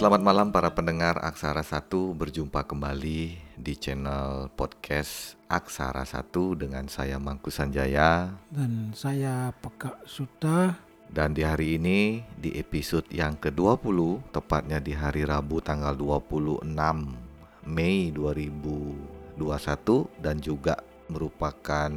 Selamat malam para pendengar Aksara Satu. Berjumpa kembali di channel podcast Aksara Satu Dengan saya Mangku Sanjaya. Dan saya Pekak Suta. Dan di hari ini di episode yang ke-20 Tepatnya di hari Rabu tanggal 26 Mei 2021 Dan juga merupakan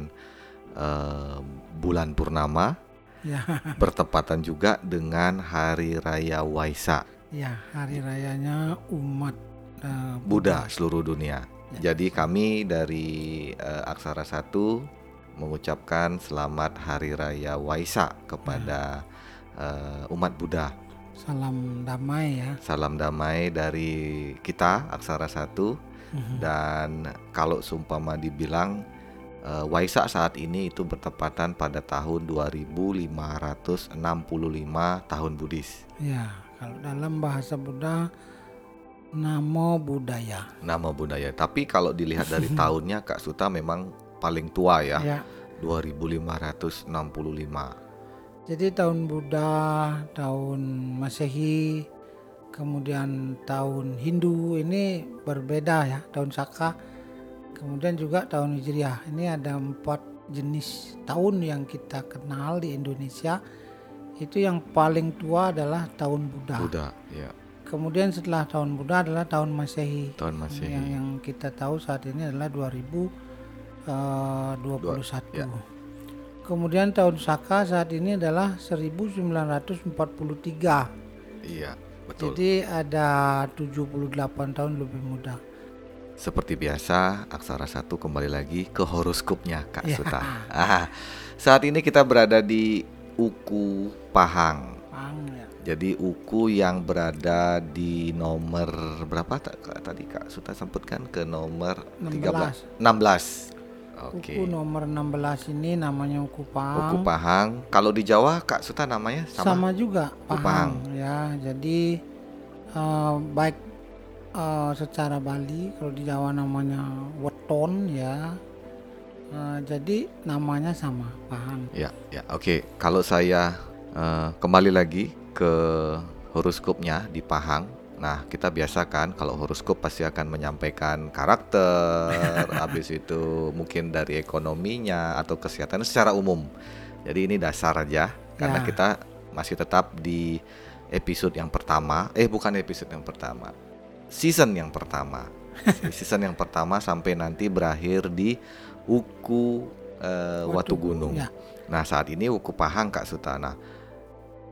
uh, bulan purnama. Ya, bertepatan juga dengan Hari Raya Waisak ya hari rayanya umat uh, Buddha seluruh dunia. Ya. Jadi kami dari uh, Aksara Satu mengucapkan selamat Hari Raya Waisak kepada uh, umat Buddha. Salam damai ya. Salam damai dari kita Aksara Satu Mhm. dan kalau sumpama dibilang uh, Waisak saat ini itu bertepatan pada tahun 2565 tahun Buddhis. Ya, kalau dalam bahasa Buddha Namo Buddhaya. Nama budaya. Tapi kalau dilihat dari tahunnya Kak Suta memang paling tua ya. Ya. 2565. Jadi tahun Buddha, tahun Masehi, kemudian tahun Hindu ini berbeda ya, tahun Saka. Kemudian juga tahun Hijriah. Ini ada empat jenis tahun yang kita kenal di Indonesia. Itu yang paling tua adalah tahun Buddha. Buddha, ya. Kemudian setelah tahun Buddha adalah tahun Masehi. Tahun Masehi. Yang, yang kita tahu saat ini adalah 2021. ya. Kemudian tahun Saka saat ini adalah 1943. Iya, betul. Jadi ada 78 tahun lebih muda. Seperti biasa, Aksara Satu kembali lagi ke horoskopnya Kak Ya. Suta. Ah, saat ini kita berada di Uku Pahang. Pang ya. Jadi Uku yang berada di nomor berapa Kak? tadi Kak Suta sebutkan ke nomor 13 16. Oke. Uku nomor 16 ini namanya Uku Pang. Uku Pahang. Kalau di Jawa Kak Suta namanya sama, sama? juga Uku Pahang. Pahang ya. Jadi eh, baik eh, secara Bali kalau di Jawa namanya Weton ya. Eh, jadi namanya sama Pahang. Ya, ya, oke. Kalau saya eh, kembali lagi ke horoskopnya di Pahang. Nah, kita biasakan kalau horoskop pasti akan menyampaikan karakter, habis itu mungkin dari ekonominya atau kesehatan secara umum. Jadi ini dasar aja karena Ya. kita masih tetap di episode yang pertama. Eh, bukan episode yang pertama. Season yang pertama. season yang pertama sampai nanti berakhir di Uku eh, Watu Gunung. Ya. Nah saat ini Uku Pahang Kak Sutana.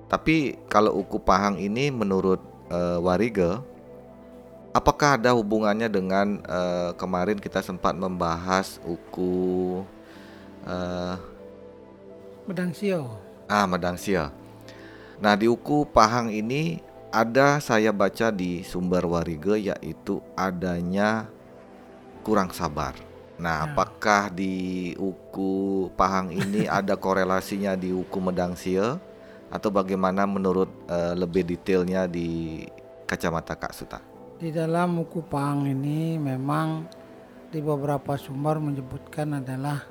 Tapi kalau Uku Pahang ini menurut eh, Warige, apakah ada hubungannya dengan eh, kemarin kita sempat membahas Uku eh, Medang Sio. ah Medangsia. Nah di Uku Pahang ini ada saya baca di sumber Warige yaitu adanya kurang sabar. Nah, Ya. apakah di Uku Pahang ini ada korelasinya di Uku Medangsia atau bagaimana menurut eh, lebih detailnya di kacamata Kak Suta? Di dalam Uku Pahang ini memang di beberapa sumber menyebutkan adalah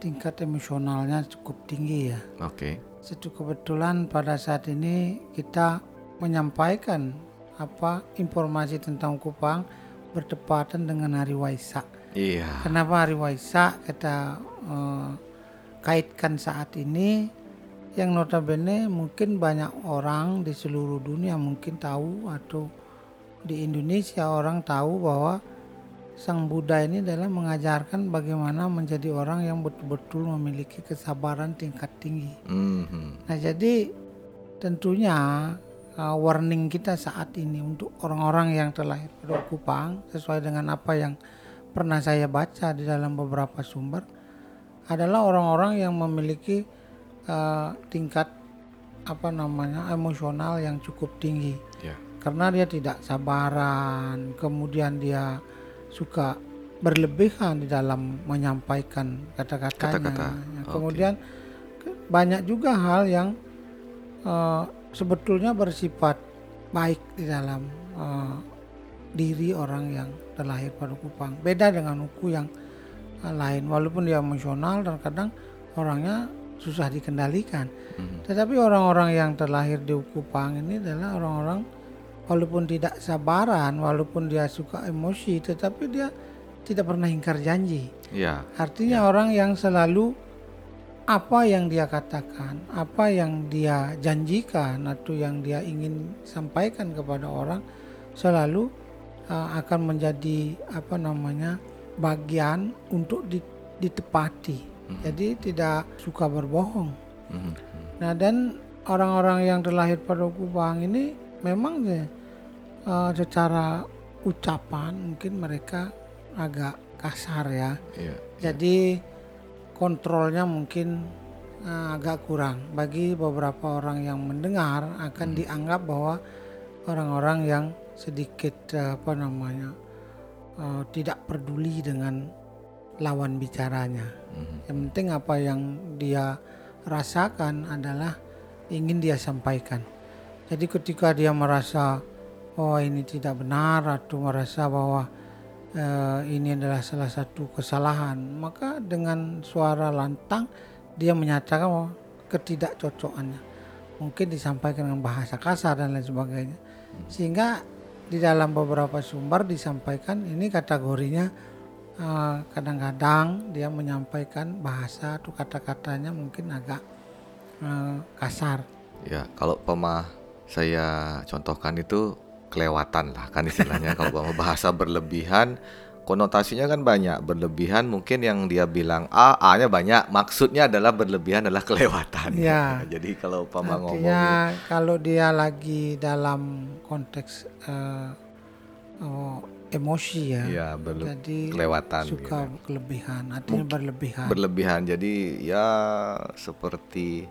tingkat emosionalnya cukup tinggi ya. Oke. Itu kebetulan pada saat ini kita menyampaikan apa informasi tentang Uku Pahang bertepatan dengan hari Waisak. Iya. Kenapa hari Waisak kita eh, kaitkan saat ini yang notabene mungkin banyak orang di seluruh dunia mungkin tahu atau di Indonesia orang tahu bahwa Sang Buddha ini adalah mengajarkan bagaimana menjadi orang yang betul-betul memiliki kesabaran tingkat tinggi. Mhm. Nah, jadi tentunya uh, warning kita saat ini untuk orang-orang yang terlahir pada Kupang sesuai dengan apa yang pernah saya baca di dalam beberapa sumber adalah orang-orang yang memiliki uh, tingkat apa namanya emosional yang cukup tinggi Ya. karena dia tidak sabaran, kemudian dia suka berlebihan di dalam menyampaikan kata-katanya. Kata-kata, Ya, oke. Kemudian ke- banyak juga hal yang eh, sebetulnya bersifat baik di dalam eh, diri orang yang terlahir pada Kupang. Beda dengan Uku yang eh, lain, walaupun dia emosional dan kadang orangnya susah dikendalikan. Mhm. Tetapi orang-orang yang terlahir di Kupang ini adalah orang-orang walaupun tidak sabaran, walaupun dia suka emosi, tetapi dia tidak pernah ingkar janji. Ya, Artinya orang yang selalu apa yang dia katakan, apa yang dia janjikan atau yang dia ingin sampaikan kepada orang selalu uh, akan menjadi apa namanya bagian untuk di- ditepati. Jadi tidak suka berbohong. mhm, Nah dan orang-orang yang terlahir pada Kupang ini memang ya, uh, secara ucapan mungkin mereka agak kasar ya. iya, Jadi kontrolnya mungkin uh, agak kurang bagi beberapa orang yang mendengar akan dianggap bahwa orang-orang yang sedikit uh, apa namanya uh, tidak peduli dengan lawan bicaranya. mhm, Yang penting apa yang dia rasakan adalah ingin dia sampaikan. Jadi ketika dia merasa oh ini tidak benar atau merasa bahwa eh, ini adalah salah satu kesalahan, maka dengan suara lantang dia menyatakan bahwa ketidakcocokannya. Mungkin disampaikan dengan bahasa kasar dan lain sebagainya. Sehingga di dalam beberapa sumber disampaikan ini kategorinya eh, kadang-kadang dia menyampaikan bahasa atau kata-katanya mungkin agak eh, kasar. ya. Kalau pemah saya contohkan itu kelewatan lah kan istilahnya. Kalau bahasa berlebihan, konotasinya kan banyak. Berlebihan mungkin yang dia bilang A, A-nya banyak. Maksudnya adalah berlebihan adalah kelewatan. Ya. Jadi kalau pemah ngomong kalau dia lagi dalam konteks eh, oh, emosi ya, ya berle- jadi kelewatan suka gitu. kelebihan, artinya berlebihan. berlebihan. Jadi ya seperti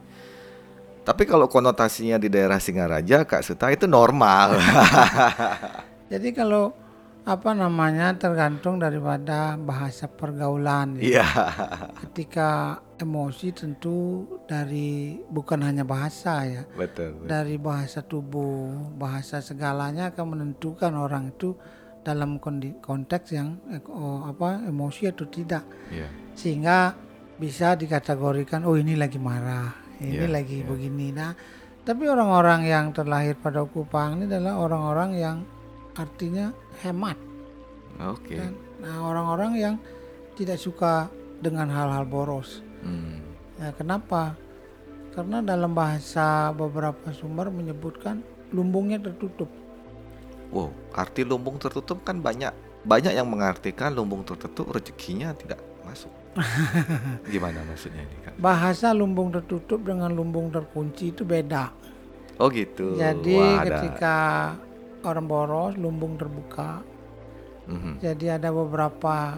tapi kalau konotasinya di daerah Singaraja Kak Suta itu normal. Jadi kalau apa namanya tergantung daripada bahasa pergaulan. ya. Iya. Ketika emosi tentu dari bukan hanya bahasa ya, betul. betul. dari bahasa tubuh, bahasa segalanya akan menentukan orang itu dalam konteks yang eh, oh, apa emosi atau tidak. Iya. Sehingga bisa dikategorikan oh ini lagi marah, ini Iya, lagi begini. Nah, tapi orang-orang yang terlahir pada Kupang ini adalah orang-orang yang artinya hemat Oke. kan. Nah, orang-orang yang tidak suka dengan hal-hal boros. Hmm. Ya, kenapa? Karena dalam bahasa beberapa sumber menyebutkan lumbungnya tertutup. Wow, arti lumbung tertutup kan banyak. Banyak yang mengartikan lumbung tertutup rezekinya tidak masuk. Gimana maksudnya ini Kak? Bahasa lumbung tertutup dengan lumbung terkunci itu beda. Oh gitu. Jadi Wah, ada. Orang boros, lumbung terbuka. Mhm. Jadi ada beberapa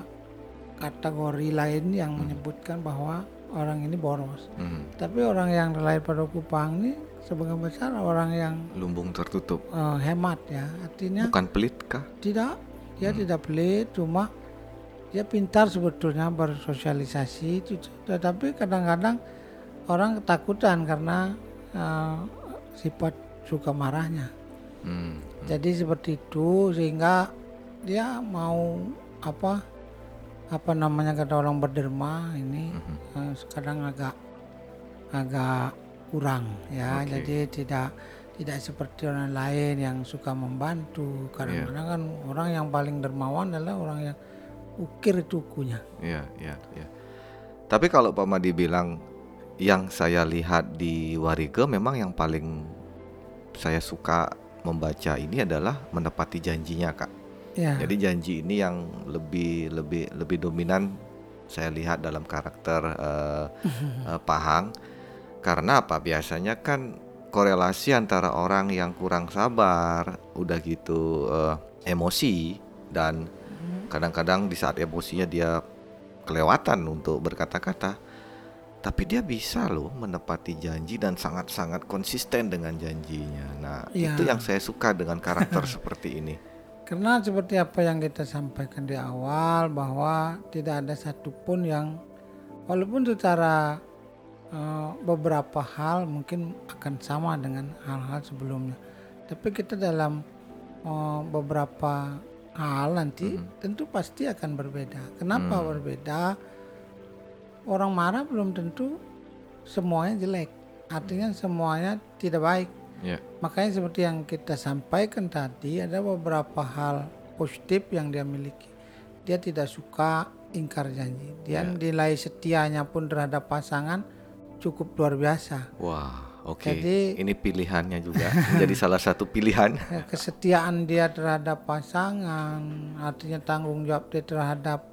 kategori lain yang menyebutkan bahwa orang ini boros. Mhm. Tapi orang yang terlahir pada Kupang ini sebagian besar orang yang Lumbung tertutup. eh, hemat ya. Artinya Bukan pelit kah? tidak dia tidak pelit cuma dia pintar sebetulnya bersosialisasi itu tetapi kadang-kadang orang ketakutan karena eh, sifat suka marahnya Hmm. jadi seperti itu sehingga dia mau apa apa namanya kata orang berderma ini Mhm. eh, sekarang agak agak kurang ya Oke. jadi tidak tidak seperti orang lain yang suka membantu kadang-kadang kan orang yang paling dermawan adalah orang yang ukir itu ukunya Iya, iya, iya. Tapi kalau Pak Madi bilang yang saya lihat di Warige memang yang paling saya suka membaca ini adalah menepati janjinya, Kak. ya Jadi janji ini yang lebih lebih lebih dominan saya lihat dalam karakter eh, eh, Pahang. Karena apa? Biasanya kan korelasi antara orang yang kurang sabar, udah gitu eh, emosi dan kadang-kadang di saat emosinya dia kelewatan untuk berkata-kata. Tapi dia bisa loh menepati janji dan sangat-sangat konsisten dengan janjinya. Nah, Ya. itu yang saya suka dengan karakter seperti ini. karena seperti apa yang kita sampaikan di awal bahwa tidak ada satupun yang walaupun secara eh, beberapa hal mungkin akan sama dengan hal-hal sebelumnya tapi kita dalam eh, beberapa hal nanti tentu pasti akan berbeda kenapa berbeda orang marah belum tentu semuanya jelek artinya semuanya tidak baik Ya. Makanya seperti yang kita sampaikan tadi ada beberapa hal positif yang dia miliki. Dia tidak suka ingkar janji. Dia nilai setianya pun terhadap pasangan cukup luar biasa. Wah, oke. Jadi- Ini pilihannya juga jadi salah satu pilihan. Ya, kesetiaan dia terhadap pasangan, artinya tanggung jawab dia terhadap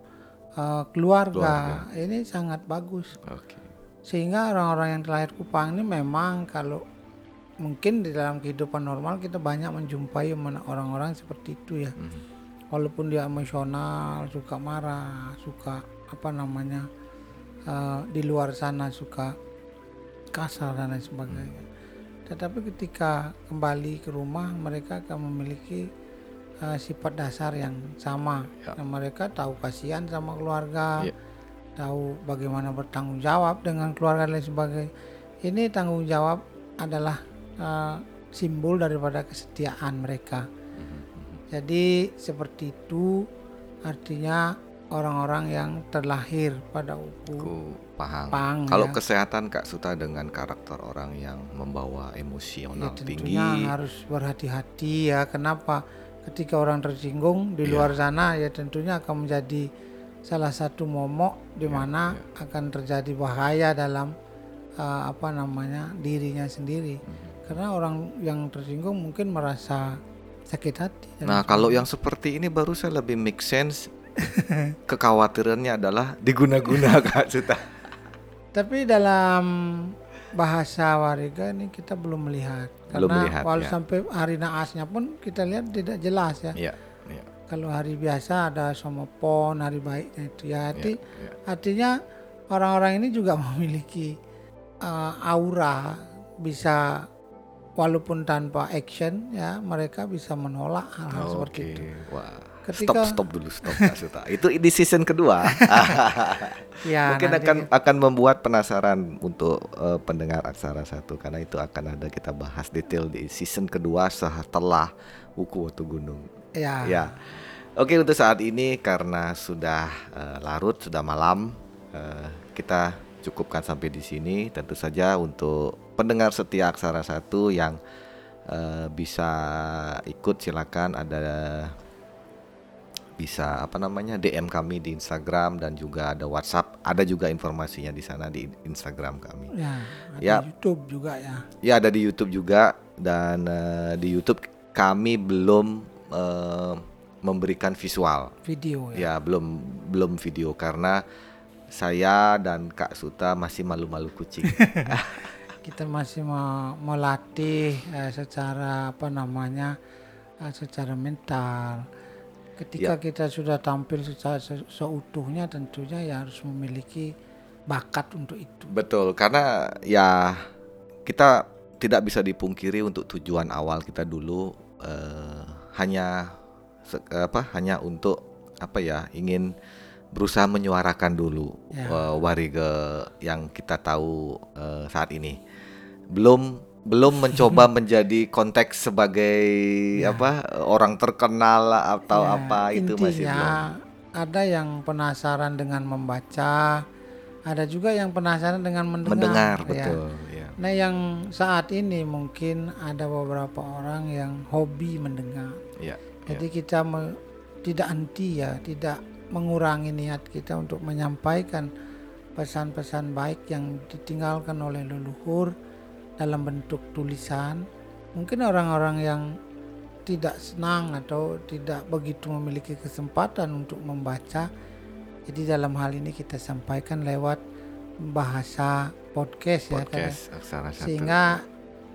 uh, keluarga, ini sangat bagus. Oke. Sehingga orang-orang yang terlahir Kupang ini memang kalau mungkin di dalam kehidupan normal kita banyak menjumpai men- orang-orang seperti itu ya. Mhm. Walaupun dia emosional, suka marah, suka apa namanya uh, di luar sana suka kasar dan lain sebagainya. Tetapi ketika kembali ke rumah mereka akan memiliki uh, sifat dasar yang sama. Ya. Dan mereka tahu kasihan sama keluarga, Ya. tahu bagaimana bertanggung jawab dengan keluarga dan lain sebagainya. Ini tanggung jawab adalah uh, simbol daripada kesetiaan mereka. Jadi seperti itu artinya orang-orang yang terlahir pada uku Ku paham. pang. Kalau ya. kesehatan Kak Suta dengan karakter orang yang membawa Ya, emosional tinggi. tentunya harus berhati-hati ya. Kenapa? Ketika orang tersinggung di luar sana ya tentunya akan menjadi salah satu momok di mana akan terjadi bahaya dalam uh, apa namanya dirinya sendiri. Karena orang yang tersinggung mungkin merasa sakit hati. Nah, kalau yang seperti ini baru saya lebih make sense. Kekhawatirannya adalah diguna-guna Kak Suta. Tapi dalam bahasa wariga ini kita belum melihat. Belum Karena melihat, walau ya. sampai hari naasnya pun kita lihat tidak jelas ya. Iya, iya. Kalau hari biasa ada somopon, hari baiknya itu ya. Arti, iya. Artinya orang-orang ini juga memiliki uh, aura bisa walaupun tanpa action ya mereka bisa menolak hal-hal seperti Oke, itu. wah. Ketika- Stop, stop dulu, stop Suta. Itu di season kedua. Ya, Mungkin nanti- akan akan membuat penasaran untuk eh, pendengar aksara satu karena itu akan ada kita bahas detail di season kedua setelah Uku Watu Gunung. ya, Ya. Oke untuk saat ini karena sudah eh, larut, sudah malam, eh, kita cukupkan sampai di sini. Tentu saja untuk pendengar setia Aksara Satu yang bisa ikut silakan ada bisa apa namanya DM kami di Instagram dan juga ada WhatsApp. Ada juga informasinya di sana di Instagram kami. ya, ada Ya. YouTube juga ya. Ya ada di YouTube juga dan eh, di YouTube kami belum eh, memberikan visual. Video ya. Ya belum belum video karena saya dan Kak Suta masih malu-malu kucing. kita masih mau melatih eh, secara apa namanya eh, secara mental ketika Ya. kita sudah tampil secara se- seutuhnya tentunya ya harus memiliki bakat untuk itu Betul karena ya kita tidak bisa dipungkiri untuk tujuan awal kita dulu eh, hanya apa hanya untuk apa ya ingin berusaha menyuarakan dulu Ya. eh, warige yang kita tahu eh, saat ini belum belum mencoba menjadi konteks sebagai apa orang terkenal atau Ya, apa itu masih belum. intinya ada yang penasaran dengan membaca ada juga yang penasaran dengan mendengar, mendengar ya. betul ya. Nah yang saat ini mungkin ada beberapa orang yang hobi mendengar. Ya Jadi kita me- tidak henti ya, tidak mengurangi niat kita untuk menyampaikan pesan-pesan baik yang ditinggalkan oleh leluhur dalam bentuk tulisan. Mungkin orang-orang yang tidak senang atau tidak begitu memiliki kesempatan untuk membaca. Jadi dalam hal ini kita sampaikan lewat bahasa podcast, ya karena- podcast aksara satu sehingga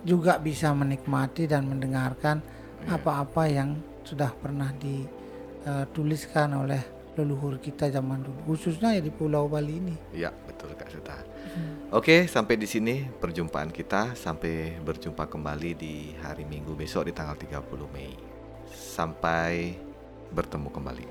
juga bisa menikmati dan mendengarkan Iya. apa-apa yang sudah pernah dituliskan oleh leluhur kita zaman dulu khususnya ya di Pulau Bali ini Ya, betul Kak Suta. Oke, sampai di sini perjumpaan kita. Sampai berjumpa kembali di hari Minggu besok di tanggal 30 Mei. Sampai bertemu kembali.